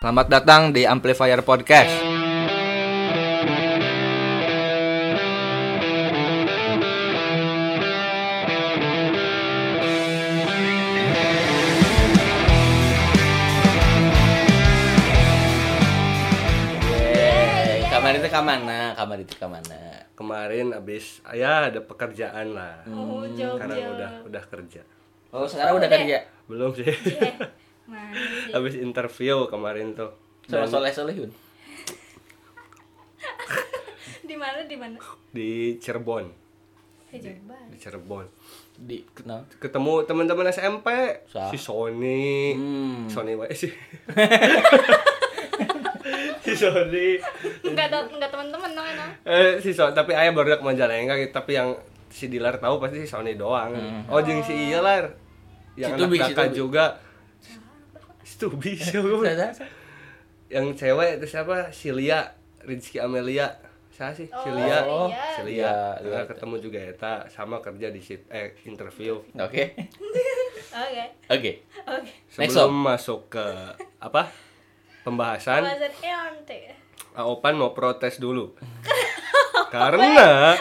Selamat datang di Amplifier Podcast. Yeay, kamar itu kamana? Kamar itu kamana? kemarin abis ya ada pekerjaan lah Oh, Jogja. sekarang udah udah kerja Oh, sekarang udah kerja. belum sih Mana sih? abis interview kemarin tuh Sama Dan soleh solehun. Di mana di mana? di Cirebon banget. di Cirebon Di kenal. ketemu teman-teman SMP Sa- si Sony Hmm. Sony wae sih si Sony Enggak ada enggak teman-teman dong emang. eh si Sony tapi ayah baru ke Majalengka gitu. tapi yang si Dilar tahu pasti si Sony doang oh jeung si iya lar yang Si Tubi, anak si kakak Tubi. juga Tubi siapa Sa- sa- yang cewek itu siapa? Silia Rizky Amelia. Siapa sih? Oh, Silia Silia. Silia Iya, Nah, iya. ketemu juga Eta sama kerja di sit eh interview. Oke. Oke. Oke. Sebelum masuk ke apa? Pembahasan. Aopan mau protes dulu. Karena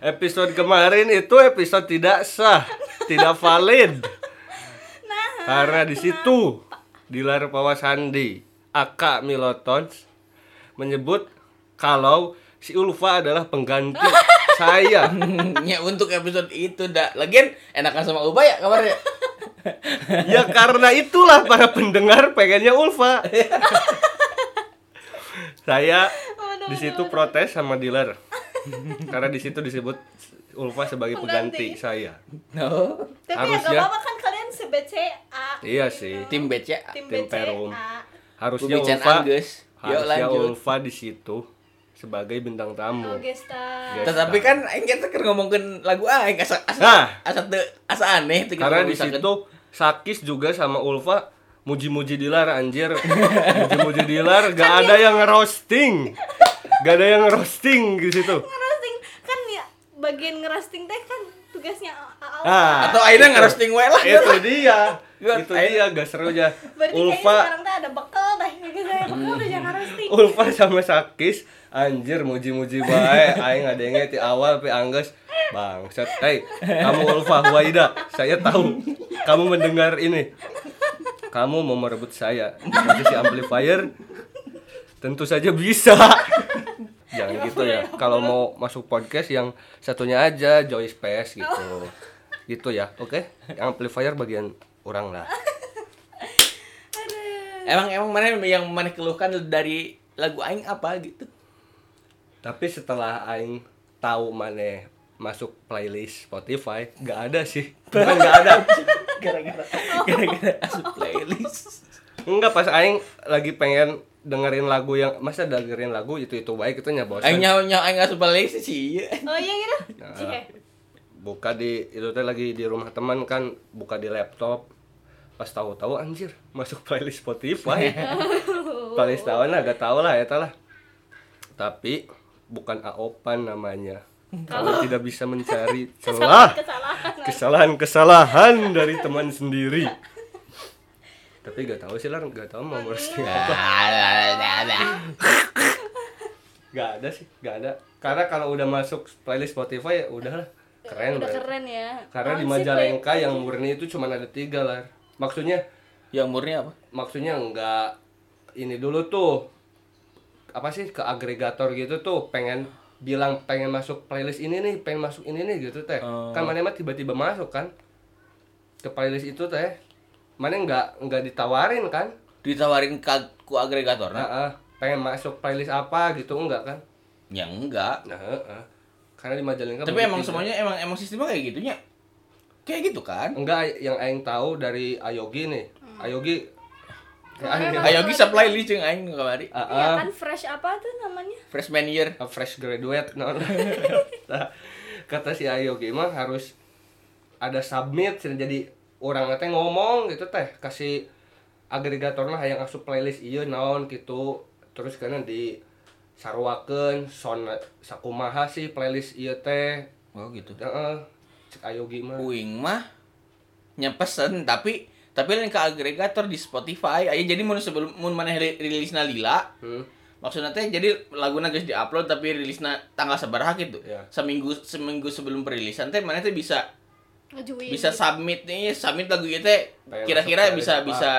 episode kemarin itu episode tidak sah tidak valid. Karena di situ Dilar Pawasandi Aka Milotons menyebut kalau si Ulfa adalah pengganti saya ya untuk episode itu dah. Lagian enakan sama Ubay ya kabarnya. ya karena itulah para pendengar pengennya Ulfa saya di situ protes sama Dilar karena di situ disebut Ulfa sebagai pengganti, Pengganti. saya No. Tapi ya Harusnya- gak apa-apa kan kalian se-BCA. iya sih Tim BC. Tim Tim Perum. BCA. harusnya Pembicaraan Ulfa Anggus. Harusnya lanjut. Ulfa di situ sebagai bintang tamu Oh, Gesta. Yes. Tetapi kan aing kita kan ngomongin lagu aing asa asa Nah. asa teu asa aneh teu karena di situ Sakis juga sama Ulfa muji-muji Dilar anjir muji-muji Dilar gak ada yang roasting gak ada yang roasting di situ Ngerosting kan ya bagian ngerosting teh kan tugasnya A- A- ah. atau akhirnya ngerosting wae lah. itu dia. Itu dia gak serunya Berarti kayaknya Ulfa. sekarang teh ada bekal gitu saya bekal udah jangan. Ulfa sama Sakis anjir muji-muji bae. Aing ngadenge ti awal pi angges. Bangsat. Hey kamu Ulfa Waida saya tahu. Kamu mendengar ini. Kamu mau merebut saya. Posisi amplifier? Tentu saja bisa jangan gitu ya kalau mau masuk podcast yang satunya aja Joy Space gitu gitu ya oke yang amplifier bagian orang lah Emang emang mana yang mana keluhkan dari lagu aing apa gitu? Tapi setelah aing tahu mana masuk playlist Spotify, nggak ada sih. Bukan nggak ada. Gara-gara gara-gara playlist. Enggak pas aing lagi pengen dengerin lagu yang masa dengerin lagu itu itu baik itu nya bosan. Aing nyawa nyawa aing asup playlist sih. iya. Oh iya gitu. Nah. Buka di itu teh lagi di rumah teman kan buka di laptop. Pas tahu-tahu anjir masuk playlist Spotify. playlist tahun lah gak tahu lah ya lah. Tapi bukan Aopan namanya. Kalau tidak bisa mencari celah Kesalahan. kesalahan-kesalahan dari teman sendiri. Tapi gak tahu sih lah, gak tahu mau roasting apa. Gak ada sih, gak ada. Karena kalau udah masuk playlist Spotify ya udahlah keren Udah berarti. keren ya. Karena di Majalengka Play? yang murni itu cuma ada tiga lah. Maksudnya, Yang murni apa? maksudnya enggak ini dulu tuh apa sih ke agregator gitu tuh pengen bilang pengen masuk playlist ini nih pengen masuk ini nih gitu teh Oh. kan mana mah tiba-tiba masuk kan ke playlist itu teh mana nggak nggak ditawarin kan Ditawarin ka, ku agregator nah, ah, pengen masuk playlist apa gitu enggak kan Ya enggak. nah ah. karena di Majalengka Tapi emang semuanya emang emang sistemnya kayak gitunya. Kayak gitu kan? enggak yang aing tahu dari Ayogi nih Ayogi Kemarin Ah, Ayo bisa playlist jeung aing kamari. ah, Iya ah. kan fresh apa tuh namanya? Freshman year. a fresh graduate no. Nah, kata si Ayogi mah harus ada submit jadi orang teh ngomong gitu teh kasih agregator mah yang asup playlist ieu naon gitu terus karena di sarwakeun son sakumaha sih playlist ieu teh Oh gitu. heeh cek Ayogi mah Uing mah nyepesen tapi tapi lain ke agregator di Spotify aya jadi mun sebelum mun maneh ri- rilisna lila Hmm. maksudnya teh jadi laguna geus diupload tapi rilisna tanggal sabaraha gitu Ya. seminggu seminggu sebelum perilisan teh maneh teh bisa ngejuin bisa gitu. submit nih submit lagu Kayak kira-kira bisa playlist bisa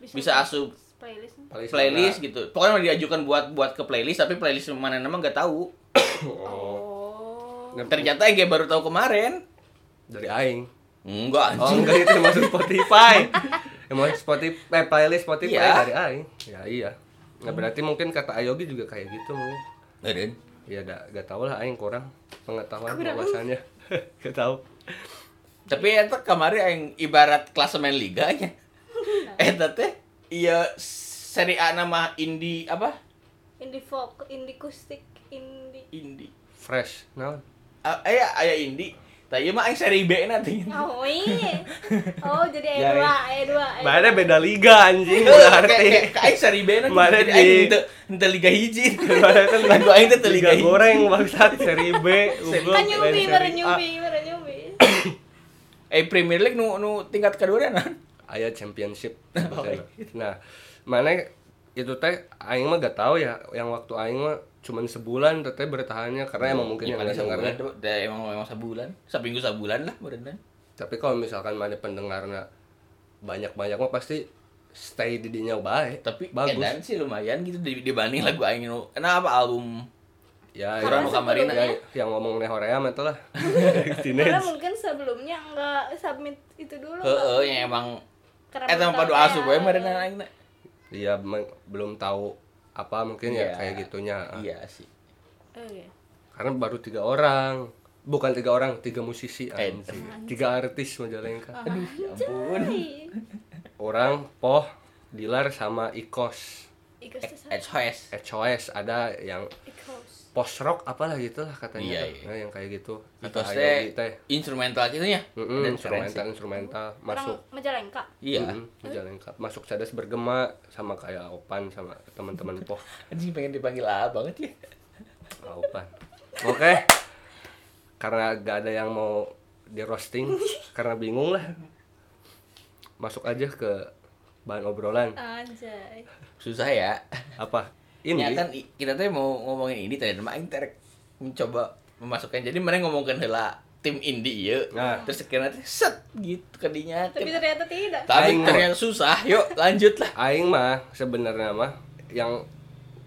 Bisa bisa asup playlist playlist gitu pokoknya diajukan buat buat ke playlist tapi playlist mana nama nggak tahu oh ternyata gue baru tahu kemarin dari aing. enggak Oh anjing enggak itu masuk Spotify. Emang Spotify eh, playlist Spotify Iya. dari aing. Ya iya. Nah berarti mungkin kata Ayogi juga kayak gitu mungkin. Eren. Ya da, gak tau lah aing kurang pengetahuan Kurang. wawasannya. gak tau. Tapi eta kemarin yang ibarat klasemen liganya eta teh iya seri A nama indie apa? Indie folk indie kustik indie indie Fresh. Nah, Ah, aya aya indie tapi mah yang seri B nanti. Oh iya. Oh jadi Ya, ayat dua ayat dua ayat Mana dua. beda liga anjing berarti. kayak seri B nanti. Mana jadi di- aing ente liga hiji. Mana kan lagu aing teh liga goreng bangsat seri B. kan nyubi baru nyubi baru nyubi eh Premier League nu nu tingkat kedua nan Aya championship. Oh, iya. nah, mana itu teh aing mah gak tahu ya yang waktu aing mah cuman sebulan teteh bertahannya karena emang mungkin Ya, dengarnya sebulan, dah emang emang sebulan, seminggu sebulan lah berenang. tapi kalau misalkan mana pendengarnya banyak-banyak mah pasti stay di dinya baik Tapi bagus edan sih lumayan gitu di- dibanding lagu aing nu. Kenapa album ya Karena kamarin ya, yang ngomong nih Horea mah itulah karena mungkin sebelumnya nggak submit itu dulu heeh yang emang belum padu tahu asup ya. we merenang aing na. Iya, belum tahu apa mungkin ya Iya. kayak gitunya. Iya sih. iya. Karena baru tiga orang, bukan tiga orang, tiga musisi, Eh, anjing. tiga artis Majalengka. Aduh, ya ampun. Orang, Poh, Dilar sama Ikos. HOS. HOS ada yang. Post rock apalah gitu lah katanya. Iya, tuh. iya. Nah, yang kayak gitu. Itu Kata teh teh. instrumental gitu ya. Dan keren instrumental instrumental Orang masuk Majalengka. Iya. Mm, Majalengka. Masuk cadas bergema sama kayak Opan sama teman-teman Poh. Anjing pengen dipanggil A banget ya. Opan. Oke. Karena gak ada yang mau di roasting karena bingung lah. Masuk aja ke bahan obrolan. Anjay. Susah ya. Apa? Ini Ya kan kita tuh mau ngomongin ini tadi mah aing terek mencoba memasukkan. Jadi mana ngomongkan heula tim indie ieu. Nah. Terus sekiranya teh set gitu kadinya. Tapi ternyata tidak. Tapi Aing ternyata susah. Yuk lanjut lah. aing mah sebenarnya mah yang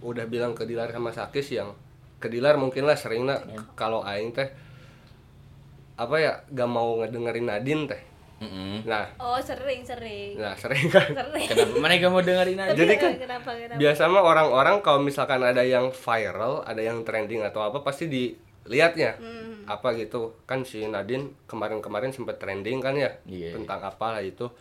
udah bilang ke Dilar sama Sakis yang ke Dilar mungkin lah sering lah kalau aing teh apa ya gak mau ngedengerin Nadine teh. Mm-mm. Nah, Oh sering sering. nah sering kan. Sering. Kenapa mana kamu dengerin aja? Jadi eh, kan kenapa kenapa? Biasa mah orang-orang kalau misalkan ada yang viral, ada yang trending atau apa pasti dilihatnya. Hmm. Apa gitu. Kan si Nadine kemarin-kemarin sempat trending kan ya Iya. tentang apa lah itu.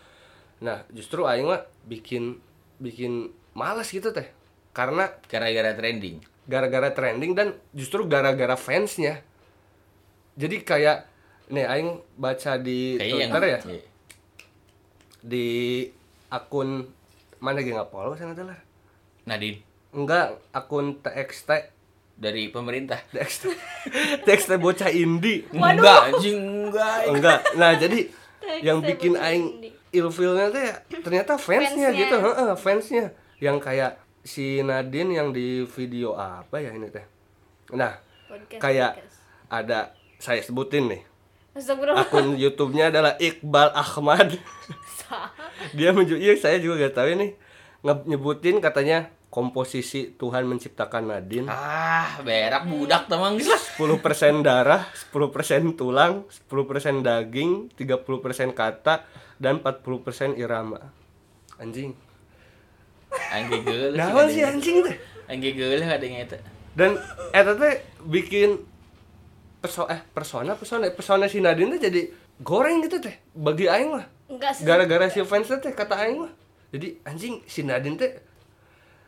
Nah, justru aing mah bikin bikin malas gitu teh. Karena Gara-gara trending. gara-gara trending dan justru gara-gara fansnya. Jadi kayak nih aing baca di yang Twitter ya Iya. di akun mana follow saya nggak Nadine Enggak, akun TXT dari pemerintah. TXT TXT bocah indie Enggak, anjing enggak. Enggak, nah jadi TXT yang bikin aing ilfilnya tuh ya ternyata fansnya, Fansnya. gitu heeh, fansnya Yang kayak si Nadine yang di video apa ya ini teh Nah, Podcast, kayak podcast. ada saya sebutin nih. Akun YouTube-nya adalah Iqbal Ahmad Dia menunjuk, iya saya juga gak tahu ini nge- nyebutin katanya komposisi Tuhan menciptakan Nadine Ah, berak budak teman geus lah. 10% darah, 10% tulang, 10% daging, 30% kata, dan 40% irama. Anjing. Anjing geuleuh. Nah, sih anjing teh. Anjing geuleuh kadang eta. Dan eta teh bikin perso eh persona persona persona si Nadine teh jadi goreng gitu teh. Bagi aing sih. Gara-gara si fans teh kata aing mah. Jadi anjing si Nadine teh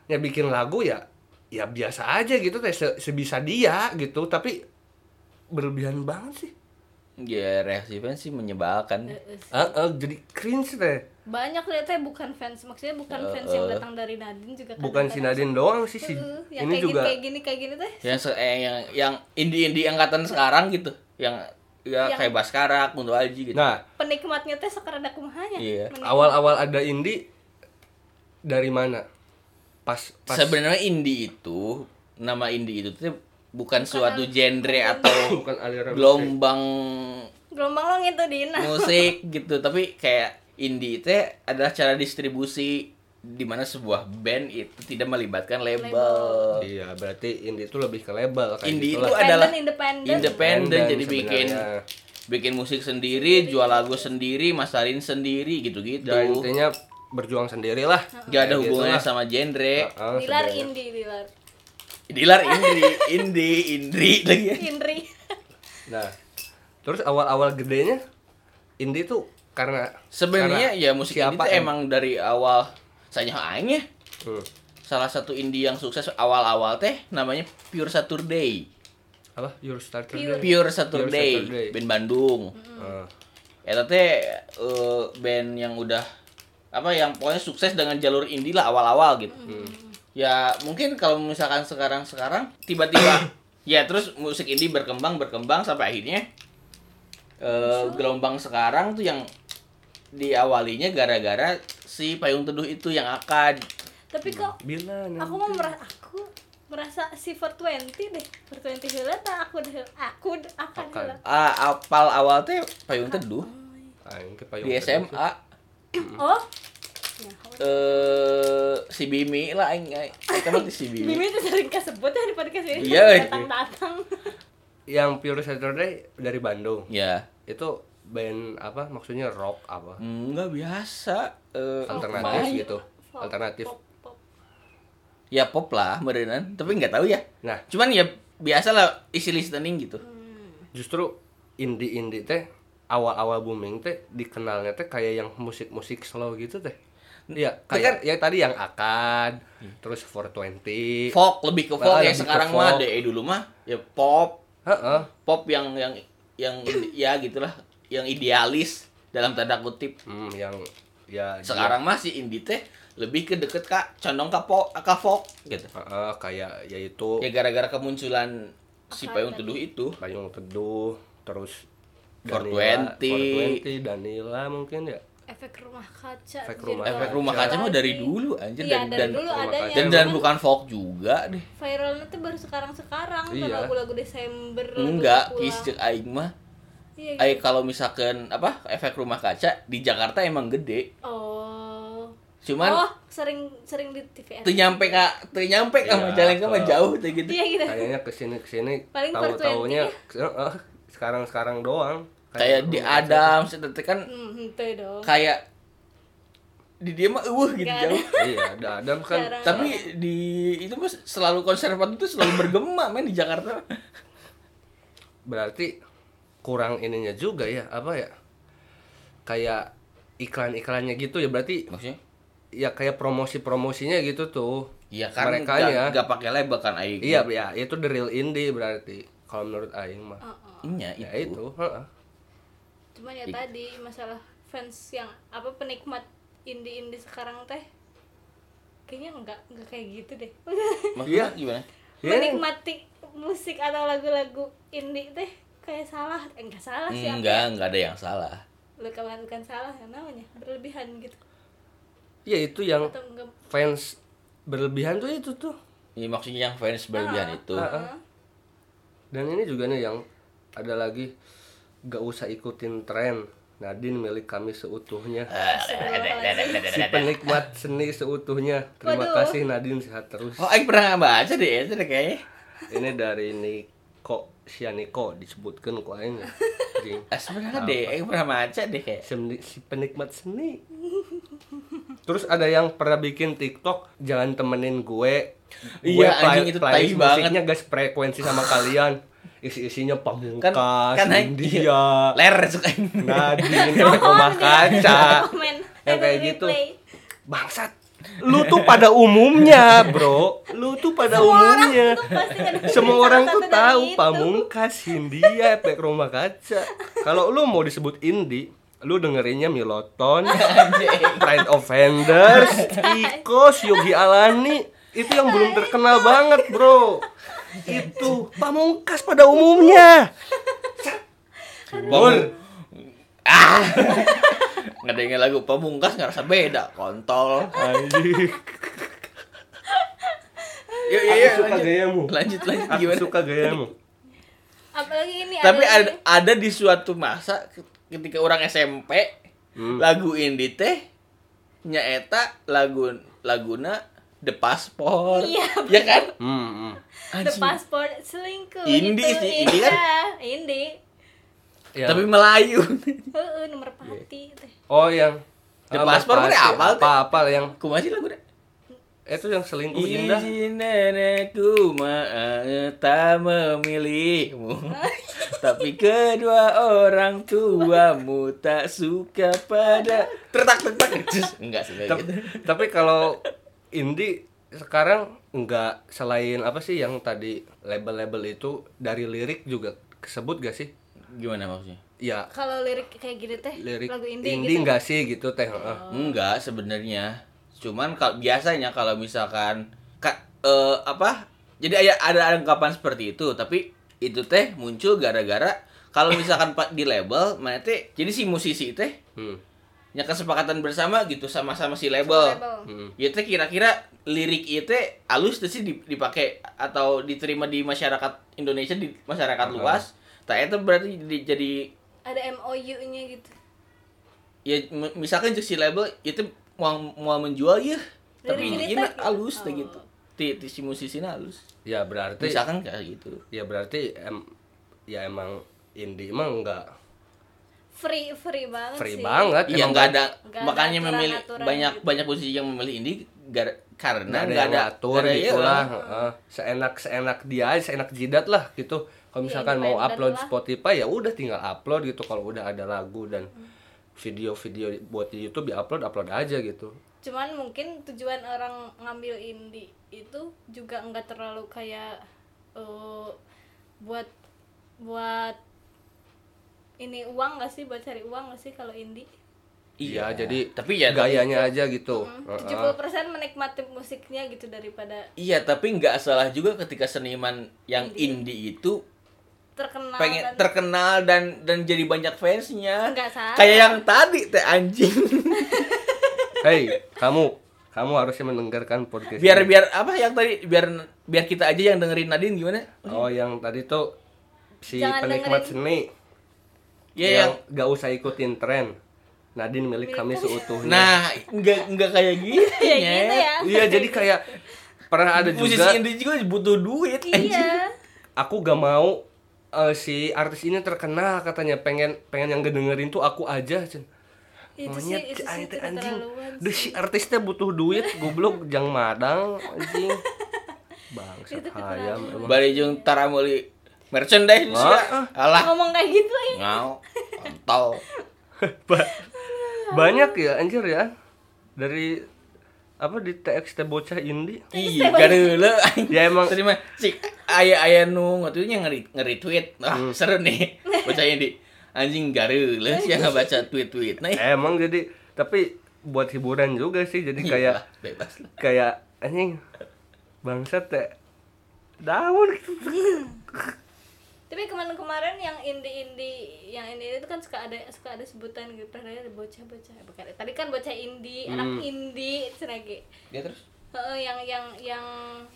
ya bikin lagu ya ya biasa aja gitu teh se- sebisa dia gitu tapi berlebihan banget sih. Ya reaksi fans sih menyebalkan. Ah, ah, jadi cringe teh. Banyak lihatnya bukan fans, maksudnya bukan Eh, fans yang datang dari Nadine juga Bukan si Nadine doang sih si Uh, yang ini kayak juga gini, kayak gini kayak gini teh Yang se eh, yang yang indie-indie angkatan sekarang gitu. Yang ya Yang- kayak Baskara, Kunto Aji gitu. Nah, penikmatnya teh sekarang ada kumahanya Iya. Awal-awal ada indie dari mana? Pas pas Sebenarnya indie itu nama indie itu tuh bukan suatu genre atau bukan aliran musik. gelombang gelombang lo gitu Dina musik gitu, tapi kayak indie itu adalah cara distribusi di mana sebuah band itu tidak melibatkan label. Iya, berarti indie itu lebih ke label kayak Indie itu adalah independen independen jadi sebenarnya. bikin bikin musik sendiri, jual lagu sendiri, masarin sendiri gitu-gitu. Ya intinya berjuang sendiri lah. Gak ada Kayak hubungannya sama genre. Heeh, dilar indie dilar Dilar indie, indie, indie lagi. ya. Indri Nah, terus awal-awal gedenya indie tuh karena Sebenarnya ya musik indie siapa itu yang- emang dari awal saya aing ya. Hmm. Salah satu indie yang sukses awal-awal teh namanya Pure Saturday. apa Your Starter Pure. Pure Saturday, Saturday. band Bandung. Heeh. Eta teh eh, band yang udah apa yang pokoknya sukses dengan jalur indie lah awal-awal gitu. Ya mungkin kalau misalkan sekarang-sekarang tiba-tiba ya terus musik indie berkembang berkembang sampai akhirnya eh, gelombang sekarang tuh yang diawalinya gara-gara si Payung Teduh itu yang akan tapi kok Bila aku mau merasa aku merasa si 420 deh. 420 heula tah aku deh aku akan heula ah, apal awal teh Payung Teduh. Aing ke payung di tuh. SMA oh eh si Bimi lah aing mah si Bimi. Mimi tuh sering kesebut ya di podcast ini Iya, iya. datang datang Yang Pure Saturday dari Bandung. Ya, Itu band apa? Maksudnya rock apa? enggak biasa. Eh, Alternatif main. gitu. Alternatif. Ya pop lah merenan, tapi nggak tahu ya. Nah, Cuman ya biasa lah isi listening gitu. justru indie-indie teh awal-awal booming teh dikenalnya teh kayak yang musik-musik slow gitu teh. Iya, kayak yang tadi yang akan, terus 420. Folk lebih ke folk Ah, ya sekarang mah deh dulu mah ya pop, Heeh. pop yang yang yang ya gitulah, yang idealis dalam tanda kutip. Hmm, yang ya dia- Sekarang mah si indie teh lebih ke deket kak condong ke pop, ke folk gitu. Heeh, kayak yaitu Ya gara-gara kemunculan si Payung. Teduh itu. Payung Teduh, terus 420. 420, Danila mungkin ya. Efek rumah kaca Efek rumah- viral Efek rumah kaca mah dari dulu anjir iya dan dari dan dulu adanya dan, dan bukan folk juga deh. viralnya tuh baru sekarang sekarang Iya. lagu-lagu Desember lagu Enggak, kis cek aing mah. iya, gitu. kalau misalkan apa efek rumah kaca di Jakarta emang gede. oh Cuman oh sering sering di TVR tuh nyampe ka tuh nyampe ka Iya, mah jalan ke- jauh tuh gitu. iya gitu Kayaknya ke sini ke sini Paling tahu taunya 420 sekarang sekarang doang. Kayak di. Adam itu kan hmm itu kayak di dia mah eueuh gitu ada. jauh. Iya, ada Adam kan. Jarang. Tapi di itu mah selalu konservatif itu selalu bergema men di Jakarta. Berarti kurang ininya juga ya, apa ya? Kayak iklan-iklannya gitu ya berarti Maksudnya? ya kayak promosi-promosinya gitu tuh. Iya kan Mereka nggak ya. nggak pakai label kan aing. Iya, ya itu the real indie berarti kalau menurut aing mah. Oh, oh. Iya Ya itu. itu, heeh. Cuman ya tadi masalah fans yang apa penikmat indie indie sekarang teh kayaknya enggak enggak kayak gitu deh Maksudnya Iya. gimana? Ya, menikmati musik atau lagu-lagu indie teh kayak salah eh, enggak salah sih apa ya? Enggak, enggak ada yang salah. lu kawan bukan salah ya namanya berlebihan gitu ya itu yang enggak fans berlebihan tuh itu tuh. Ini maksudnya yang fans berlebihan itu. Ah, ah. Dan ini juga nih yang ada lagi gak usah ikutin tren. Nadine milik kami seutuhnya. Si penikmat seni seutuhnya. Terima Waduh. kasih Nadine sehat terus. Oh, aing pernah baca deh itu deh kayaknya. Ini dari Niko Sianiko disebutkan kok aing. Ah, sebenarnya deh, aing pernah baca deh kayak. Si penikmat seni. Terus ada yang pernah bikin TikTok jangan temenin gue. Iya, anjing, itu tai banget. musiknya gas frekuensi sama kalian. Isi-isinya pamungkas, Kan kan India, ler suka. Nadine, rumah kaca. komen Yang Eh, kayak gitu. Bangsat. Lu tuh pada umumnya, Bro. Lu tuh pada umumnya. Tuh pasti ada Semua orang tuh tahu itu. pamungkas Hindia efek rumah kaca. Kalau lu mau disebut indie, lu dengerinnya Miloton, Pride of Vendors, Ikos, Yogi Alani. Itu yang belum terkenal banget, Bro. Itu pamungkas pada umumnya. Bor. ah ngedengerin lagu pamungkas ngerasa beda kontol Anjing. yuk yuk yuk suka lanjut gayamu. lanjut lanjut Aku gimana suka gayamu. apalagi ini tapi ada, ada ada di suatu masa ketika orang SMP Hmm. lagu indie teh nyaeta lagu laguna The Passport Iya, ya kan Hmm, hmm. The passport selingkuh Indie itu, sih, indie kan? iya, indie Ya. tapi Melayu. Heeh, nomor pati teh. Oh yang The Passport mana apal teh? Apa apal yang kumaha sih lagu teh itu yang selingkuh indah. Izin nenekku ma- tak memilihmu. Tapi kedua orang tuamu tak suka pada Tertak tertak Enggak sih Tapi, gitu. tapi kalau indie sekarang nggak selain apa sih yang tadi label-label itu dari lirik juga kesebut gak sih? Gimana maksudnya? Ya kalau lirik kayak gini teh lirik lagu indie, indie, gitu nggak sih gitu teh? heeh. Enggak sebenarnya Cuman kalau biasanya kalau misalkan ka, eh, apa? Jadi ada ada anggapan seperti itu, tapi itu teh muncul gara-gara kalau misalkan pak di label, mana teh jadi si musisi teh Hmm. Nya kesepakatan bersama gitu sama-sama si label. Hmm. Ya teh kira-kira lirik itu alus tuh sih dip- dipakai atau diterima di masyarakat Indonesia di masyarakat Uh-huh. luas. Tak itu berarti di- jadi ada MOU-nya gitu ya m- misalkan cek si label itu mau mau menjual ya tapi ini halus teh Oh. gitu ti, ti si musisinya halus Ya berarti misalkan kayak gitu ya berarti em, ya emang indie emang nggak free free banget free sih banget. iya nggak ada nggak ada makanya memilih banyak gitu. banyak musisi yang memilih indie gar- karena nggak ada ada- gitu iya. lah heeh. seenak seenak dia seenak jidat lah gitu kalau Iya, misalkan mau independen upload lah. Spotify ya udah tinggal upload gitu kalau udah ada lagu dan video-video buat di YouTube ya upload upload aja gitu cuman mungkin tujuan orang ngambil indie itu juga nggak terlalu kayak eh, buat buat ini uang nggak sih buat cari uang nggak sih kalau indie? Iya jadi tapi ya gayanya aja gitu. Tujuh puluh persen menikmati musiknya gitu daripada iya tapi nggak salah juga ketika seniman yang indie. itu terkenal pengen dan terkenal dan dan jadi banyak fansnya. Nggak salah. kayak yang tadi teh anjing. Hei, kamu kamu harusnya mendengarkan podcast biar ini. biar apa yang tadi biar biar kita aja yang dengerin Nadine gimana? Oh, yang tadi tuh si Jangan penikmat dengerin. seni ya yang yang gak usah ikutin tren. Nadine milik kami seutuhnya. nah nggak nggak kayak gitu Ya gitu ya. Iya, jadi kayak pernah ada musisi juga indie juga butuh duit anjing. iya aku gak mau eh, si artis ini terkenal katanya pengen pengen yang ngedengerin tuh aku aja Cen. itu sih Monyet itu si sih tidak anjing. Duh si artisnya butuh duit goblok jang madang anjing. Bangsat Itu hayam bari jeung tara meuli merchandise. Ah, alah. Ngomong kayak gitu ya ngau. Kontol. Ba- banyak ya anjir ya. Dari apa di TXT bocah indie. Iya gareule Ya, emang- terima. Cik aya aya nu ngatunya ngeri ngeri tweet ah Hmm. seru nih baca ini anjing gareule sih yang baca tweet-tweet. Nah emang jadi tapi buat hiburan juga sih jadi kayak bebas lah. kayak anjing bangsat teh daun tapi kemarin-kemarin yang indie-indie yang indie itu kan suka ada suka ada sebutan gitu pernah ada bocah-bocah bukan. Tadi kan bocah indie anak indie seragi dia terus? Heeh, yang yang yang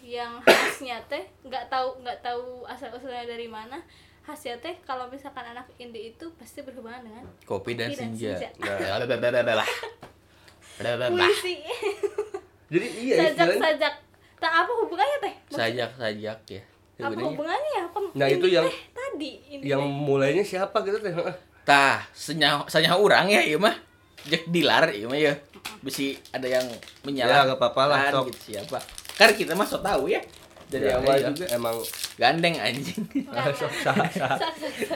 yang khasnya teh nggak tahu nggak tahu asal usulnya dari mana khasnya teh kalau misalkan anak indie itu pasti berhubungan dengan kopi dan dan senja. puisi. Jadi iya sajak sajak tak apa hubungannya teh? Sajak sajak ya apa Sebenarnya. hubungannya ya? Pem- Nah, itu yang- teh tadi indie yang teh. mulainya siapa gitu teh? Heeh. tah senyah senyah orang ya iya mah. Jek dilar iya mah ya. Bisi ada yang menyala Ya, nggak apa-apa lah, sok. gitu siapa. Kan kita mah so tahu ya dari Ya, awal iya, juga. emang. Gandeng anjing. Ah, sok sah sah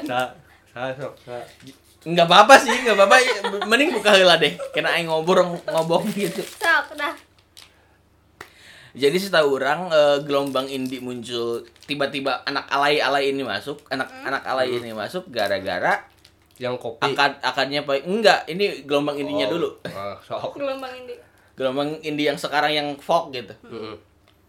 sah sah sok sah nggak apa-apa sih nggak apa-apa. Mending buka heula deh. Kena aing ngobrol ngobong gitu. Sok, dah jadi setahu orang eh, gelombang indie muncul tiba-tiba anak alay-alay ini masuk anak anak alay ini masuk gara-gara yang kopi akad akadnya pak enggak ini gelombang indinya Oh. dulu Ah, sok gelombang indie gelombang indie yang sekarang yang folk gitu Mm-mm.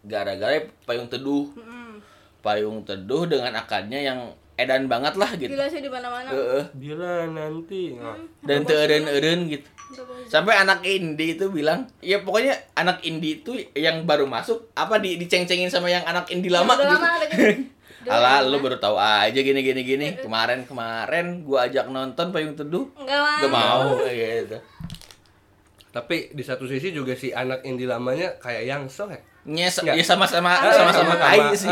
gara-gara payung teduh Mm-mm. payung teduh dengan akadnya yang edan banget lah gitu. gila sih di mana-mana Heeh. Bila nanti. Nah, Dan teu eureun-eureun gitu. Sampai anak indie itu bilang, ya pokoknya anak indie itu yang baru masuk apa di diceng-cengin sama yang anak indie lama gitu. lama gitu Alah, lu baru tahu aja gini gini gini. Kemarin kemarin gua ajak nonton Payung Teduh, nggak mau gak mau gitu. Tapi di satu sisi juga si anak indie lamanya kayak yang so ya. Ya sama-sama sama-sama tai sih.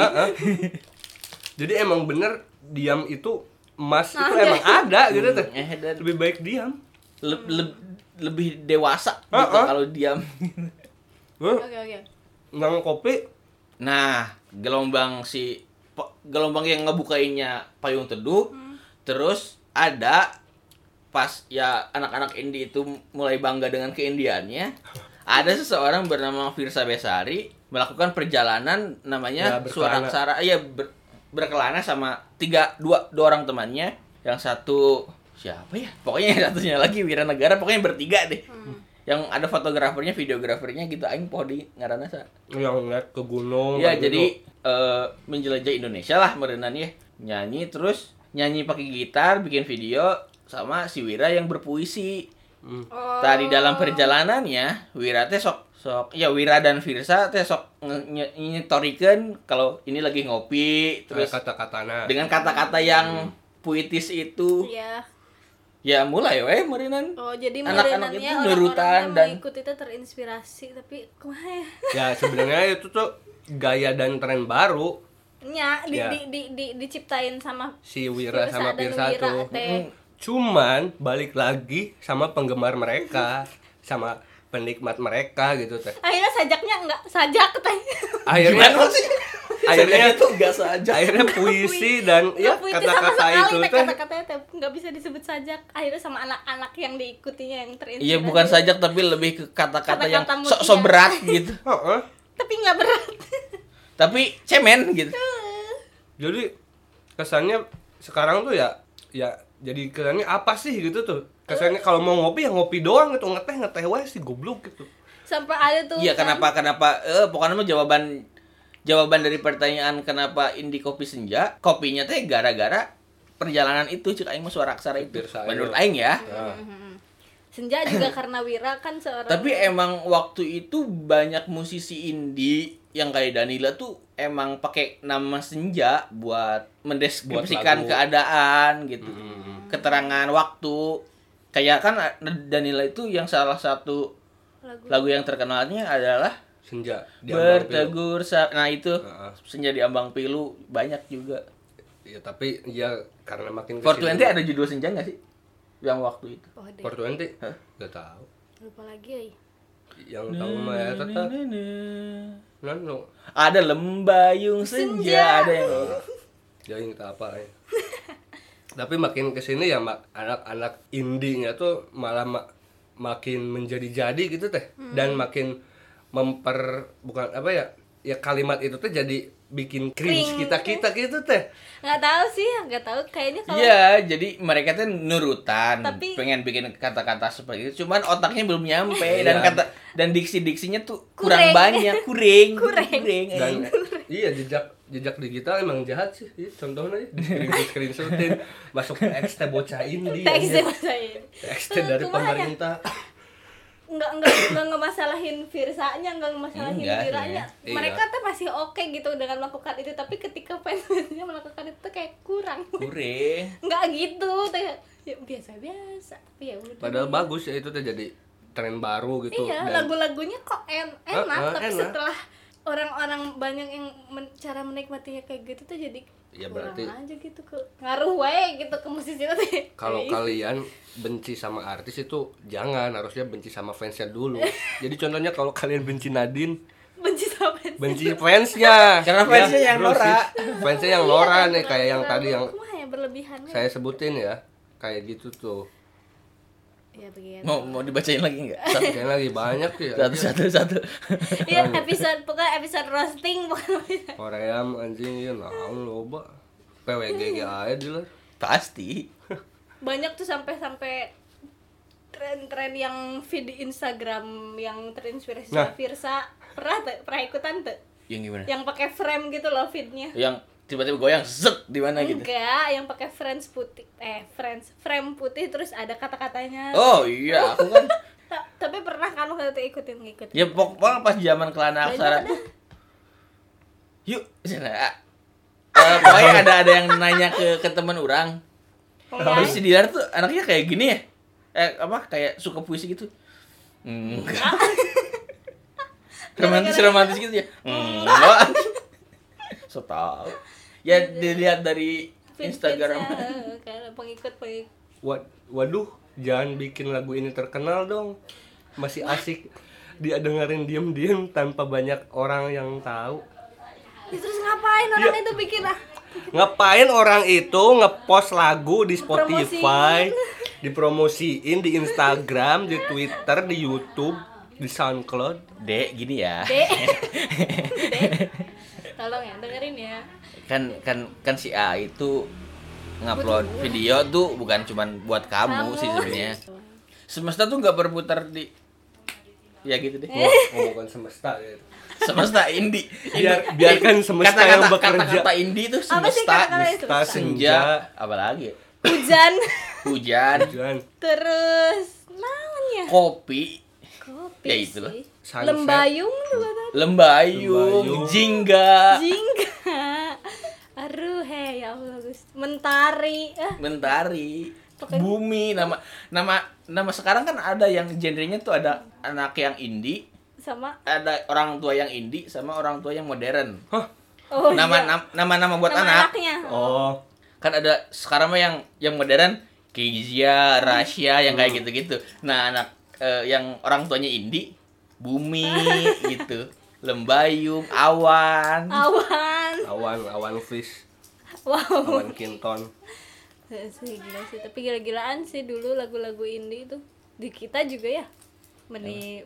Jadi emang bener diam itu emas itu Ada. emang ada gitu teh. Eh, Lebih baik diam. le- le- lebih dewasa Ah, gitu ah. kalau diam. Oke oke. Ngang kopi Nah, gelombang si gelombang yang ngebukainnya payung teduh, terus ada pas ya anak-anak indie itu mulai bangga dengan keindiannya, ada seseorang bernama Firsa Besari melakukan perjalanan namanya Ya, suara aksara, iya ber- berkelana sama tiga dua dua orang temannya, yang satu siapa ya? Pokoknya yang satunya lagi Wiranegara, pokoknya bertiga deh. Yang ada fotografernya, videografernya gitu aing poho di ngaranna sa. yang ngeliat ke gunung. Iya, gitu. jadi eh, menjelajah Indonesia lah merenang ya. Nyanyi terus nyanyi pakai gitar, bikin video sama si Wira yang berpuisi. Hmm. oh Tadi dalam perjalanannya Wira teh sok sok ya Wira dan Firsa teh sok nge- nye- nyetorikeun kalau ini lagi ngopi terus terus kata-katana. dengan kata-kata yang puitis itu iya ya mulai weh merenang. oh jadi Anak-anak itu orang-orang nurutan yang dan- mengikut itu terinspirasi tapi kumaha ya Ya sebenarnya itu tuh gaya dan tren baru nya di, Ya. di, di, di, diciptain sama si Wira sama Pirsa tuh. teh. Cuman balik lagi sama penggemar mereka, sama penikmat mereka gitu teh. akhirnya sajaknya enggak sajak teh Akhirnya sih? Akhirnya itu enggak saja. akhirnya puisi dan ya kata-kata itu teh, teh kata-katanya teh nggak bisa disebut sajak akhirnya sama anak-anak yang diikutinya yang terinspirasi Iya bukan sajak tapi lebih ke kata-kata yang sok mutia. berat gitu. Heeh. tapi nggak berat Tapi cemen gitu. Jadi kesannya sekarang tuh ya ya jadi kesannya apa sih gitu tuh. Kesannya kalau mau ngopi ya ngopi doang gitu, ngeteh ngeteh wae sih goblok gitu. sampai ada tuh Iya kan, kenapa kenapa eh pokoknya mah jawaban jawaban dari pertanyaan kenapa indie kopi senja kopinya teh gara-gara perjalanan itu cek aing mah suara aksara itu. Menurut aing ya. Nah, senja juga karena Wira kan seorang tapi emang waktu itu banyak musisi indie yang kayak Danila tuh emang pakai nama senja buat mendeskripsikan Buat keadaan gitu. Hmm. keterangan waktu. Kayak kan Danila itu yang salah satu lagu lagu yang terkenalnya adalah senja di bertegur sa- nah itu Heeh. senja di ambang pilu banyak juga Ya tapi ya karena makin 420 ada judul senja nggak sih yang waktu itu oh deh 420? Hah? Gak tahu. lupa lagi ya Yang tahu mah ya tetap nano. ada lembayung senja, Senja. ada yang Jadi kita apa ya. Tapi makin ke sini ya mak anak-anak indinya tuh malah ma- makin menjadi-jadi gitu teh dan makin memper bukan apa ya ya kalimat itu tuh jadi bikin cringe Cringe. kita kita gitu teh nggak tahu sih nggak tahu kayaknya kalau Iya, jadi mereka tuh nurutan, Tapi- pengen bikin kata-kata seperti itu, cuman otaknya belum nyampe Iya. dan kata dan diksi-diksinya tuh kurang Kurang. banyak, kurang, Kurang. dan eh. iya jejak jejak digital emang jahat sih Ih, contohnya ya di screen screenshotin masuk ke XT bocah ini teks ini dari ya? pemerintah nggak nggak nggak ngemasalahin Virsanya nggak ngemasalahin Enggak, Wiranya iya. mereka tuh masih oke gitu dengan melakukan itu tapi ketika fansnya melakukan itu tuh kayak kurang kurang. nggak gitu teh ya, biasa biasa tapi ya udah padahal bagus ya itu tuh jadi tren baru gitu iya dan lagu-lagunya kok en enak Ah, ah, tapi enak. setelah orang-orang banyak yang men- cara menikmatinya kayak gitu tuh jadi Ya, kurang berarti- aja gitu ke ngaruh wae gitu ke musisi itu teh. Kalau kalian benci sama artis itu jangan harusnya benci sama fansnya dulu. Jadi contohnya kalau kalian benci Nadine benci sama fans. benci fansnya. Karena fansnya yang sis. fansnya yang Nora nih kayak yang tadi yang ya berlebihan. saya sebutin ya kayak gitu tuh ya begitu Mau mau dibacain lagi nggak? kayak lagi banyak ya Satu satu satu. Iya episode pokoknya episode roasting bukan Korea anjing ya naon loba PWG aja di lah Pasti. banyak tuh sampai sampai tren-tren yang feed di Instagram yang terinspirasi Nah. Virsa pernah tuh pernah ikutan tuh Yang gimana? yang pakai frame gitu loh feednya Yang tiba-tiba goyang zek di mana gitu. enggak yang pakai friends putih eh friends frame putih terus ada kata-katanya Oh iya, aku kan Ta- tapi pernah kan waktu itu ikutin ngikutin ya pokoknya pas zaman kelana aksara tuh. Yuk, sana. Eh, pokoknya ada ada yang nanya ke ke teman orang. Oh, Terus si Dilar tuh anaknya kayak gini ya? Eh apa kayak suka puisi gitu? Enggak. romantis romantis gitu ya? Enggak. So tau. Ya dilihat dari Instagram. Kayak pengikut pengikut Wad, waduh, jangan bikin lagu ini terkenal dong. Masih asik dia dengerin diem-diem tanpa banyak orang yang tahu. Ya, terus ngapain orang Ya. itu bikin ah Ngapain orang itu ngepost lagu di Spotify, dipromosiin di Instagram, di Twitter, di YouTube, di SoundCloud? Dek, gini ya. dek dek tolong ya dengerin ya Kan kan kan si A itu ngupload video tuh bukan cuman buat kamu, sih sebenarnya. Semesta tuh nggak berputar di ya gitu deh. Oh, bukan semesta gitu. Semesta indie. Biar- biarkan semesta yang bekerja. Kata-kata indie tuh Apa sih semesta, kata-kata itu? Semesta, senja, senja, apalagi hujan hujan, hujan, terus namanya kopi, kopi Ya, itulah. Sunset. lembayung juga lembayung, Lembayung. jingga, jingga aduh hei ya Allah Gus mentari ah mentari, Pokoknya- bumi, nama nama nama sekarang kan ada yang genrenya tuh ada anak yang indie, sama ada orang tua yang indie sama orang tua yang modern. Hah? oh nama, iya. nam- nama-nama buat Nama anak. anaknya Oh, Kan ada sekarang mah yang yang modern Kizia, Rasya yang kayak gitu-gitu. Nah, anak eh, yang orang tuanya indie, Bumi gitu. Lembayung, Awan. awan awan, awan fish, wow awan kinton. Ya sih gila sih tapi gila-gilaan sih dulu lagu-lagu indie itu di kita juga ya meni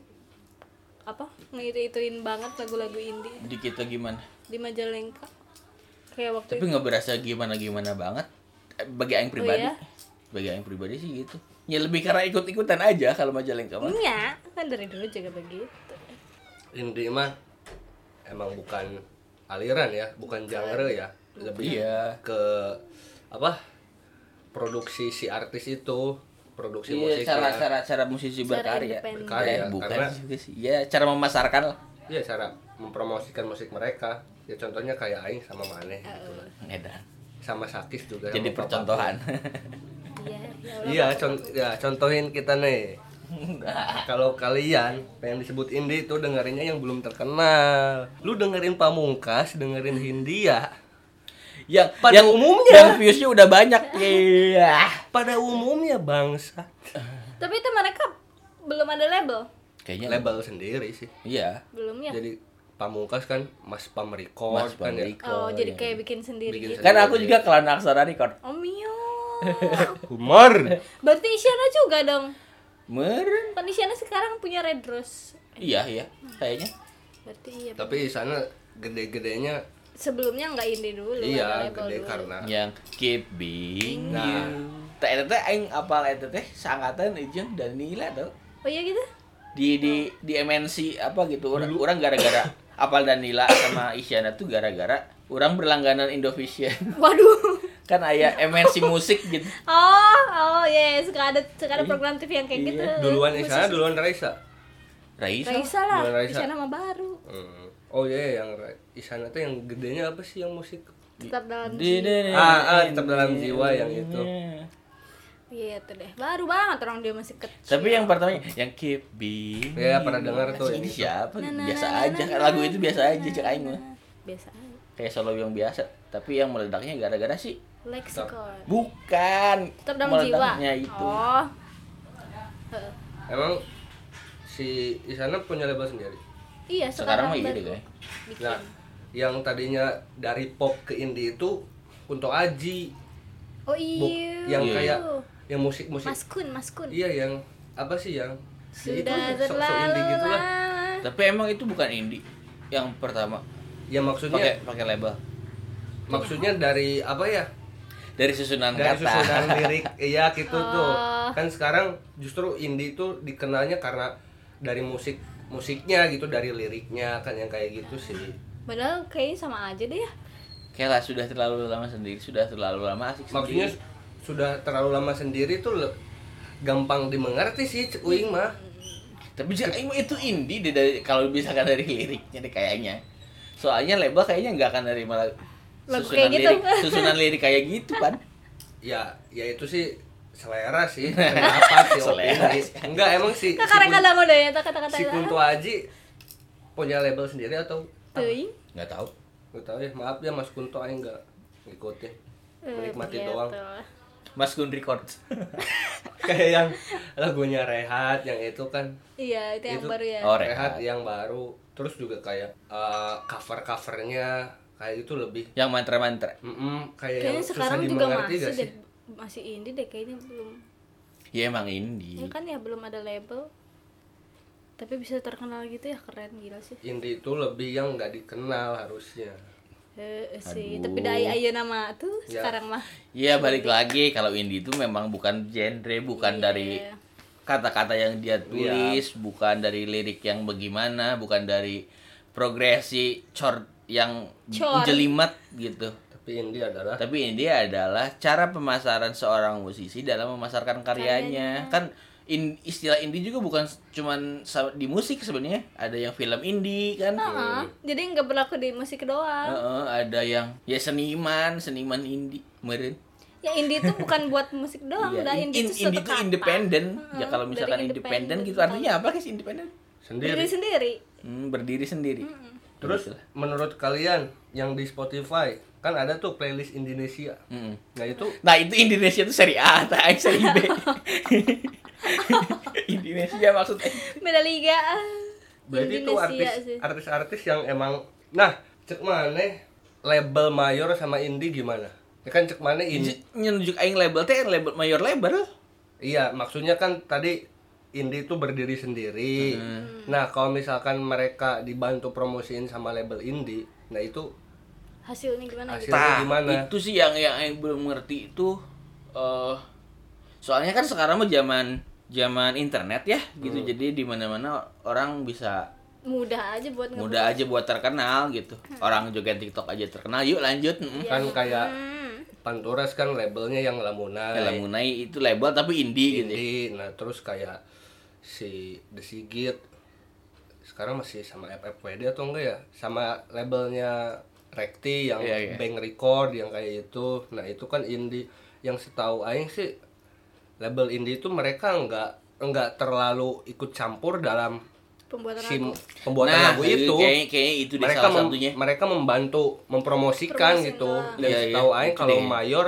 apa ngitu-ituin banget lagu-lagu indie Di kita gimana? di Majalengka kayak waktu Tapi nggak berasa gimana-gimana banget. Eh, Bagi Aing pribadi. ya? Bagi Aing pribadi sih gitu. Ya lebih karena ikut-ikutan aja kalau Majalengka mah. Iya, kan dari dulu juga begitu. Indie mah emang bukan aliran ya, bukan genre ya, lebih Iya. ke apa? Produksi si artis itu, produksi Iya, musiknya. cara cara cara musisi Cara berkarya. Berkarya, Eh, bukan karena- juga sih. Ya, cara memasarkan lah. Iya, cara mempromosikan musik mereka. Ya contohnya kayak Aing sama Maneh gitu lah. Edan. Sama Sakis juga. Jadi percontohan. Iya, ya. Iya, con- ya, contohin kita nih. Kalau kalian pengen disebut indie itu dengerinnya yang belum terkenal. Lu dengerin Pamungkas, dengerin Hindia. yang Pada yang umumnya. yang viewsnya udah banyak iya Pada umumnya bangsa. Tapi itu mereka belum ada label. kayaknya Label sendiri sih. iya Belum ya? Jadi Pamungkas kan Mas Pam Record Mas kan ya. Pamriko, Oh, jadi iya. kayak bikin sendiri Bikin gitu. kan aku juga kelana aksara record Oh mio. Humor. Berarti Isyana juga dong. Meren Kan Isyana sekarang punya Red Rose. iya iya kayaknya Berarti iya. Tapi di sana gede-gedenya Sebelumnya nggak indie dulu. iya gede dulu. karena yang keep being Nah. you teh teh aing apal eta teh sangatan jeung Danila tuh Oh iya gitu? di di di MNC apa gitu orang orang gara-gara apal Danila sama Isyana tuh gara-gara orang berlangganan Indovision Waduh. Kan aya MNC musik gitu Oh, oh iya, yeah. suka ada suka ada program TV yang kayak Iya. gitu. duluan Isana duluan Raisa. Raisa Raisa lah, Duluan Raisa. Mah baru. Hmm. Oh iya yang Ra- Isana tuh yang gedenya apa sih yang musik? Tetap dalam Di- jiwa. di- Ah, ah, tetap dalam jiwa yang itu. Iya tuh deh, baru banget orang dia masih kecil. Tapi yang pertamanya yang keep being Ya, pernah dengar tuh ini yang siapa? Biasa aja na, lagu itu biasa aja cek aing mah. Biasa aja. Kayak solo yang biasa, tapi yang meledaknya gara-gara sih Lexicon. bukan Tetap dalam jiwa. itu. Oh. Heeh. Emang si Isana punya label sendiri. Iya, Sekarang sekarang, mah iya deh, bikin. Nah, yang tadinya dari pop ke indie itu untuk Aji. Oh iya. yang Iya, kayak yang musik-musik. Mas Kun, Mas Kun. Iya, yang apa sih yang ya itu Sudah sok-sok terlalu indie gitu lah. Tapi emang itu bukan indie yang pertama Ya maksudnya pakai pakai label maksudnya dari apa ya? Dari susunan dari kata. susunan lirik iya gitu tuh Oh. kan sekarang justru indie itu dikenalnya karena dari musik musiknya gitu dari liriknya kan yang kayak gitu sih Padahal kayaknya sama aja deh ya. Kayak lah sudah terlalu lama sendiri, sudah terlalu lama asik maksudnya sendiri. sudah terlalu lama sendiri tuh le- gampang dimengerti sih Uing mah Tapi jangan emang itu indie deh dari kalau misalkan dari liriknya deh kayaknya. Soalnya label kayaknya nggak akan dari malah Lagu susunan kayak gitu. lirik, susunan lirik kayak gitu kan. ya ya itu sih selera sih pendapat sih Selera. enggak emang sih Kak kadang-kadang udah ya kata-kata si Kunto Aji punya label sendiri atau teuing Nggak tahu. nggak tahu ya maaf ya Mas Kunto aing nggak ngikutin Eh, menikmati gitu. doang Mas Gun Records. kayak yang lagunya Rehat yang itu kan iya itu yang Itu- baru ya Oh, Rehat Rehat. yang baru terus juga kayak cover covernya kayak itu lebih Yang mantra-mantra. mm kayak yang kayaknya sekarang juga masih gak sih deh masih indie deh kayaknya belum Ya emang indie. ya kan ya belum ada label tapi bisa terkenal gitu ya keren gila sih indie itu lebih yang nggak dikenal harusnya Eh, sih Aduh. tapi dari ayo nama tuh Ya. sekarang mah Iya balik lagi kalau indie itu memang bukan genre, bukan Iya. dari kata-kata yang dia tulis, bukan dari lirik yang bagaimana, bukan dari progresi chord yang Chord. jelimet gitu. tapi indie adalah Tapi ini adalah cara pemasaran seorang musisi dalam memasarkan karyanya. Kan in- istilah indie juga bukan cuman di musik sebenarnya. Ada yang film indie kan. Heeh, jadi nggak berlaku di musik doang Heeh, ada yang ya seniman, seniman indie. Meren. ya indie itu bukan buat musik doang Iya, udah in- indie in- itu suatu indie itu kata. independen. Ya kalau misalkan independen gitu independen. artinya apa sih independen? sendiri berdiri sendiri Hmm, berdiri sendiri. Terus Gitu menurut kalian yang di Spotify kan ada tuh playlist Indonesia Mm. nah itu Nah itu Indonesia itu seri A, tak Aing seri B. Indonesia maksudnya. beda liga berarti itu artis sih. artis-artis yang emang nah cek mana label mayor sama indie gimana ya kan cek mana indie Nyunjuk aing label teh label mayor label. Iya, maksudnya kan tadi indie itu berdiri sendiri. Nah, kalau misalkan mereka dibantu promosiin sama label indie, nah itu hasilnya gimana gitu Nah, Nah, gimana? itu sih yang yang aing belum ngerti itu eh soalnya kan sekarang mah zaman zaman internet ya gitu. Jadi di mana-mana orang bisa mudah aja buat ngebuat. mudah aja buat terkenal gitu. Orang joget TikTok aja terkenal. Yuk lanjut. Mm. kan kayak Hmm. Panturas kan labelnya yang Lamunai. Ya, Lamunai itu label tapi indie gitu. indie. Nah, terus kayak si The Sigit sekarang masih sama FFWD atau enggak ya? Sama labelnya Rekti yang Iya, iya. Bang Record yang kayak itu. Nah, itu kan indie yang setahu aing sih label indie itu mereka enggak enggak terlalu ikut campur dalam pembuatan si lagu pembuatan nah, lagu itu. Kayaknya, kayaknya itu di mereka salah mem- satunya. mereka membantu mempromosikan gitu doang. dan iya, setahu aing itu kalau deh. mayor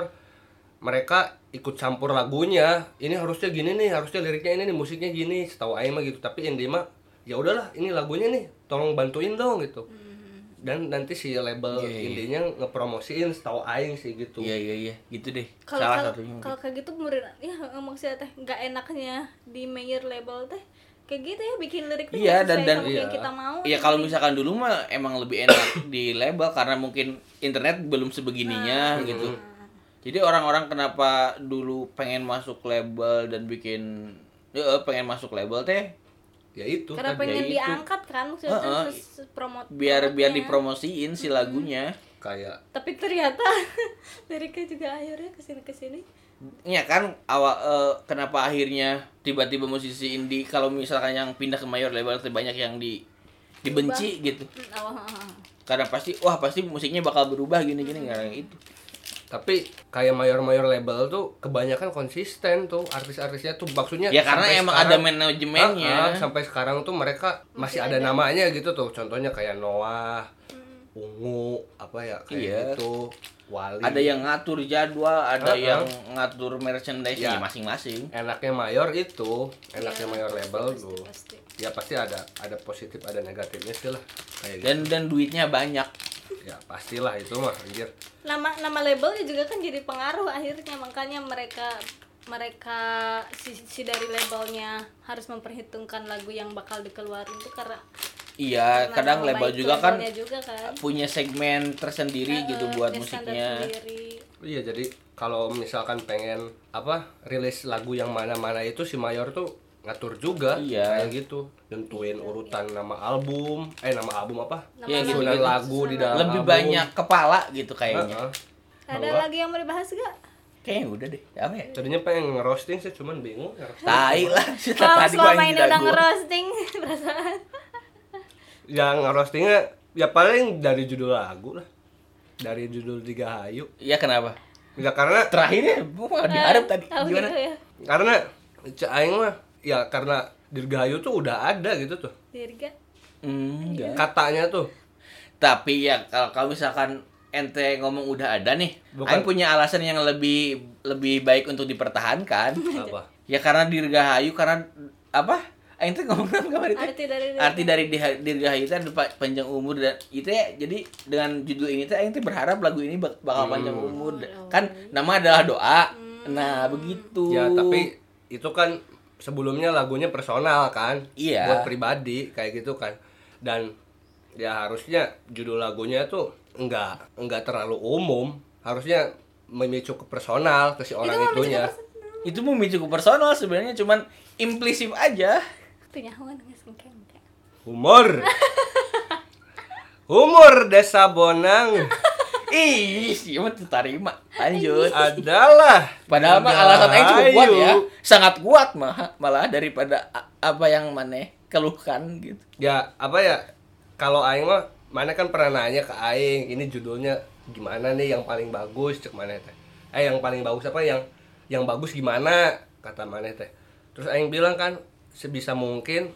mereka ikut campur lagunya ini harusnya gini nih harusnya liriknya ini nih musiknya gini setahu aing mah gitu tapi indie mah ya udahlah ini lagunya nih tolong bantuin dong gitu dan nanti si label Iya, iya. indinya ngepromosiin setahu aing sih gitu Iya iya iya, gitu deh. kalau salah kalau satunya. kalau kayak gitu murid ya maksudnya teh nggak enaknya di mayor label teh kayak gitu ya bikin lirik tuh Iya, nggak dan- sesuai dan- sama iya. yang kita mau Iya kalau misalkan dulu mah emang lebih enak di label karena mungkin internet belum sebegininya gitu. Jadi orang-orang kenapa dulu pengen masuk label dan bikin ya pengen masuk label teh ya itu karena tadi. pengen itu. diangkat kan maksudnya Heeh. terus promote biar biar dipromosiin si lagunya. kayak tapi ternyata liriknya juga akhirnya ke sini ke sini Ya kan awal eh, kenapa akhirnya tiba-tiba musisi indie kalau misalkan yang pindah ke mayor label banyak yang di dibenci gitu. Hmm, awal heeh. Karena pasti wah pasti musiknya bakal berubah gini-gini karena itu. Tapi kayak mayor-mayor label tuh kebanyakan konsisten tuh artis-artisnya tuh maksudnya Ya karena sampai emang sekarang- ada manajemennya. Ah, ah, sampai sekarang tuh mereka masih, ada, namanya gitu tuh contohnya kayak Noah Ungu apa ya kayak Iya. gitu Wali ada yang ngatur jadwal, ada Heeh. yang ngatur merchandise Ya. masing-masing. enaknya mayor itu enaknya mayor label tuh pasti. ya pasti ada ada positif ada negatifnya sih lah kayak gitu Dan dan duitnya banyak. Ya pastilah itu mah anjir nama nama labelnya juga kan jadi pengaruh akhirnya makanya mereka mereka si, si dari labelnya harus memperhitungkan lagu yang bakal dikeluarin itu karena Iya, karena kadang label juga kan juga kan punya segmen tersendiri gitu Eh, buat musiknya. sendiri. iya jadi kalau misalkan pengen apa rilis lagu yang mana-mana itu si mayor tuh ngatur juga Iya. kayak gitu nentuin urutan nama album eh nama album apa Nama Iya, gitu, susunan gitu. lagu di dalam Lebih album. banyak kepala gitu kayaknya. Heeh. ada lagi yang mau dibahas gak Kayaknya udah deh. Apa ya? tadinya pengen ngerosting sih cuman bingung ngerosting. Tai lah. Kalau tadi selama gua ini yang udah ngerosting perasaan yang ngerostingnya ya paling dari judul lagu lah dari judul Tiga Hayu Iya kenapa? ya karena Terakhirnya gua diharap tadi. Oh, Gimana? gitu ya karena Aing mah ya karena Dirgahayu tuh udah ada gitu tuh Dirga Hmm, enggak. katanya tuh Tapi ya kalau kalau misalkan ente ngomong udah ada nih, Bukan. Punya alasan yang lebih lebih baik untuk dipertahankan. apa ya karena Dirgahayu karena apa? Aing tuh ngomong apa kemarin arti dari Arti dari Dirgahayu itu adalah pa- panjang umur dan itu ya jadi dengan judul ini tuh Aing tuh berharap lagu ini bak- bakal panjang umur. Kan nama adalah doa. Nah, begitu. ya tapi itu kan sebelumnya lagunya personal kan Iya. buat pribadi kayak gitu kan. Dan ya harusnya judul lagunya tuh enggak enggak terlalu umum. Harusnya memicu ke personal ke si orang itunya. itu memicu ke personal sebenarnya cuman implisif aja. itu humor. Humor desa Bonang Ih, sih mah terima. Lanjut. adalah. Padahal mah alasan Aing cukup kuat ya. Sangat kuat mah malah daripada apa yang maneh keluhkan gitu. ya apa ya? Kalau Aing mah mana kan pernah nanya ke Aing ini judulnya gimana nih yang paling bagus cek mana teh. Eh yang paling bagus apa? Yang yang bagus gimana? Kata mana teh. Terus Aing bilang kan sebisa mungkin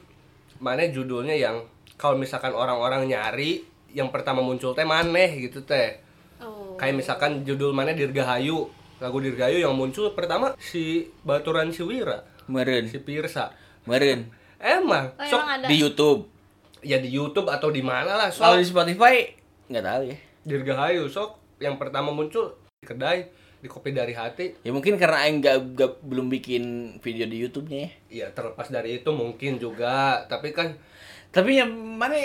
mana judulnya yang kalau misalkan orang-orang nyari yang pertama muncul teh maneh gitu teh kayak misalkan judul mana Dirgahayu. Lagu Dirgahayu yang muncul pertama si Baturan Siwira Meren, si Pirsa. Meren. Emang Oh, sok emang ada. Di YouTube. ya di YouTube atau di mana lah Kalau sok di Spotify nggak tahu ya. Dirgahayu sok. Yang pertama muncul di kedai di kopi dari hati. Ya mungkin karena Aing nggak nggak- belum bikin video di YouTube-nya ya. ya terlepas dari itu mungkin juga. Tapi kan Tapi yang mana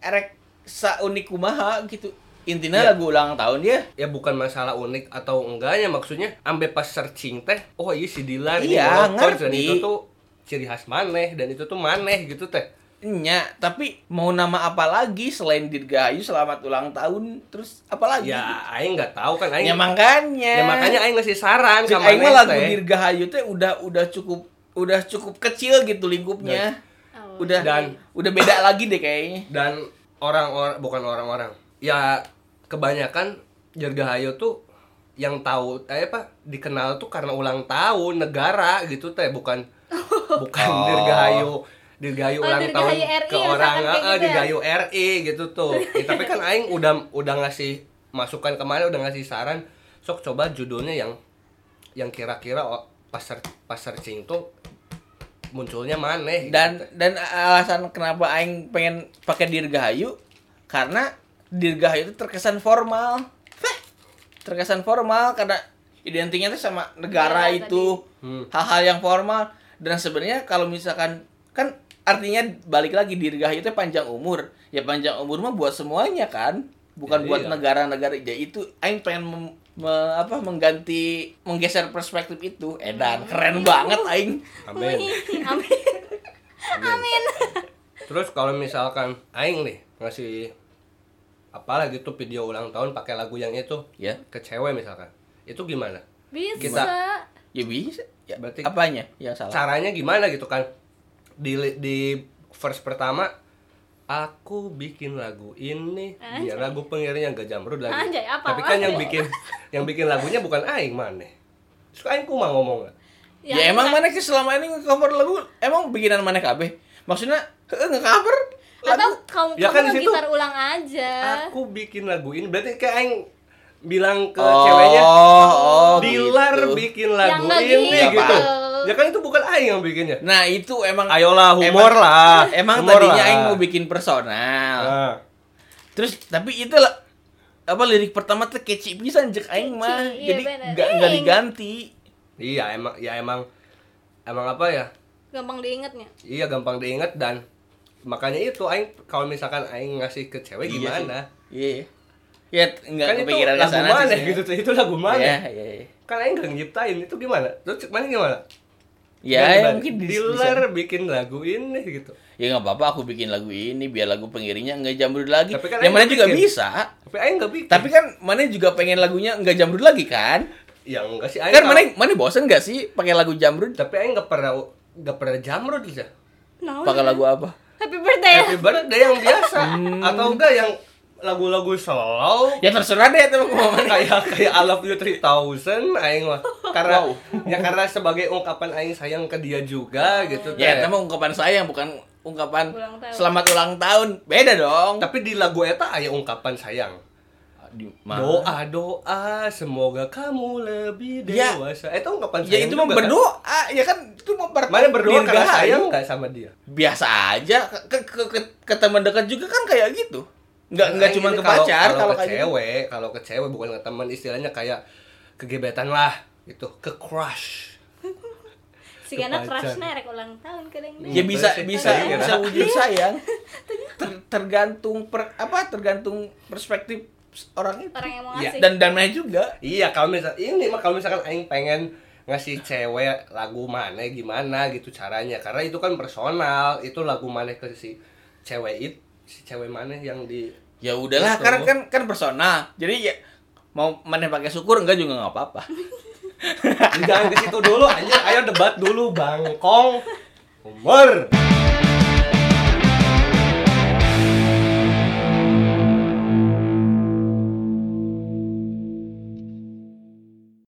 erek sa unik kumaha gitu. Intinya Ya. lagu ulang tahun dia. ya bukan masalah unik atau enggaknya maksudnya ambil pas searching teh oh iya si Dilan ini Iya, ngelokon, dan ngerti. itu tuh ciri khas maneh dan itu tuh maneh gitu teh Nya, tapi mau nama apa lagi selain Dirgahayu selamat ulang tahun terus apa lagi? ya aing nggak tahu kan aing Ya makanya. ya makanya aing ngasih saran ke aing mah lagu Dirgahayu teh udah udah cukup udah cukup kecil gitu lingkupnya. Oh. Udah Dan- udah beda lagi deh kayaknya. dan orang-orang bukan orang-orang ya kebanyakan Dirgahayu tuh yang tahu eh apa dikenal tuh karena ulang tahun negara gitu teh bukan bukan Oh. Dirgahayu Dirgahayu Oh, ulang tahun RI ke orang eh, gitu ya? Dirgahayu RI gitu tuh Ya, tapi kan aing udah udah ngasih masukan kemarin udah ngasih saran sok coba judulnya yang yang kira-kira oh, pas ser- pas searching tuh munculnya maneh gitu Dan teh. dan alasan kenapa aing pengen pakai Dirgahayu karena Dirgahayu itu terkesan formal. Heh, Terkesan formal karena identiknya tuh sama negara Iya, itu. Hmm. Hal-hal yang formal dan sebenarnya kalau misalkan kan artinya balik lagi Dirgahayu itu panjang umur. Ya panjang umur mah buat semuanya kan. Bukan Ya, buat iya. negara-negara ya itu aing pengen mem- me- apa mengganti menggeser perspektif itu edan keren banget aing amin amin Amin. Terus kalau misalkan aing nih ngasih apalah gitu video ulang tahun pakai lagu yang itu ya ke cewek misalkan. Itu gimana? bisa Kita- Ya bisa. Ya, Berarti- apanya yang salah? Caranya gimana gitu kan? Di di verse pertama aku bikin lagu ini biar lagu pengiringnya gak jamrud lagi. Anjay, apa? Tapi kan yang bikin yang bikin lagunya bukan aing mana. Terus aing kumaha ngomong Ya, emang mana ke selama ini nge-cover lagu emang bikinan mana kabeh? Maksudnya heeh nge-cover atau kamu Ya kan kamu di situ- gitar ulang aja Aku bikin lagu ini berarti kayak aing bilang ke Oh, ceweknya oh, Dilar gitu. bikin lagu nggak ini gitu. gitu. Ya kan itu bukan aing yang bikinnya. Nah, itu emang Ayolah humor emang- lah. Emang Humor tadinya lah. aing mau bikin personal. Nah, Terus tapi itu lah apa lirik pertama tuh kece pisan jek aing mah. Iya Jadi nggak nggak Eh. diganti. iya emang ya emang emang apa ya? gampang diingetnya Iya gampang diingat dan makanya itu aing kalau misalkan aing ngasih ke cewek Iya gimana? Iya. Ya enggak kan itu kepikiran ke lagu sana mana sih. gitu tuh itu lagu mana? Iya, iya, iya. Kan aing gak nyiptain itu gimana? Terus mana gimana? Ya, ya, mungkin dealer bikin lagu ini gitu Ya nggak apa-apa aku bikin lagu ini biar lagu pengiringnya nggak jamrud lagi. Tapi kan yang mana juga bikin. bisa. tapi Aing nggak bikin Tapi kan mana juga pengen lagunya nggak jamrud lagi kan? ya enggak sih Aing Kan mana mana bosen nggak sih pakai lagu jamrud? tapi Aing nggak pernah nggak pernah jamrut aja Nah, Pakai lagu apa? Happy birthday happy birthday yang biasa Hmm. atau enggak yang lagu-lagu slow Ya terserah deh itu mau mana. kayak kayak I love you 3000 aing mah karena Wow. ya karena sebagai ungkapan aing sayang ke dia juga gitu Ya, itu mah ungkapan sayang bukan ungkapan Ulang tahun. selamat ulang tahun. Beda dong. tapi di lagu eta aya ungkapan sayang Di- ma- doa doa semoga kamu lebih Ya. dewasa itu ungkapan Ya sayang itu mah juga, kan? berdoa, ya kan itu mau ber- mana berdoa karena sayang nggak sama dia Biasa aja ke ke, ke, ke teman dekat juga kan kayak gitu. Nggak nggak Aing cuma ke kalau- pacar kalau kalau ke kayak gitu. cewek kalau ke cewek bukan ke teman istilahnya kayak kegebetan lah gitu ke crush si anak Kepacar. crush rek ulang tahun kadang Ya bisa terus bisa kira. bisa wujud sayang. Ter- tergantung per, apa tergantung perspektif orang itu. orang yang mau Iya. ngasih Dan dan mana juga. Iya kalau misal ini mah kalau misalkan aing pengen ngasih cewek lagu mana gimana gitu caranya karena itu kan personal itu lagu mana ke si cewek itu si cewek mana yang di Ya udahlah, Gitu. karena kan kan personal. Jadi ya mau mana pakai syukur enggak juga nggak apa-apa. jangan ke situ dulu anjir ayo debat dulu bangkong umur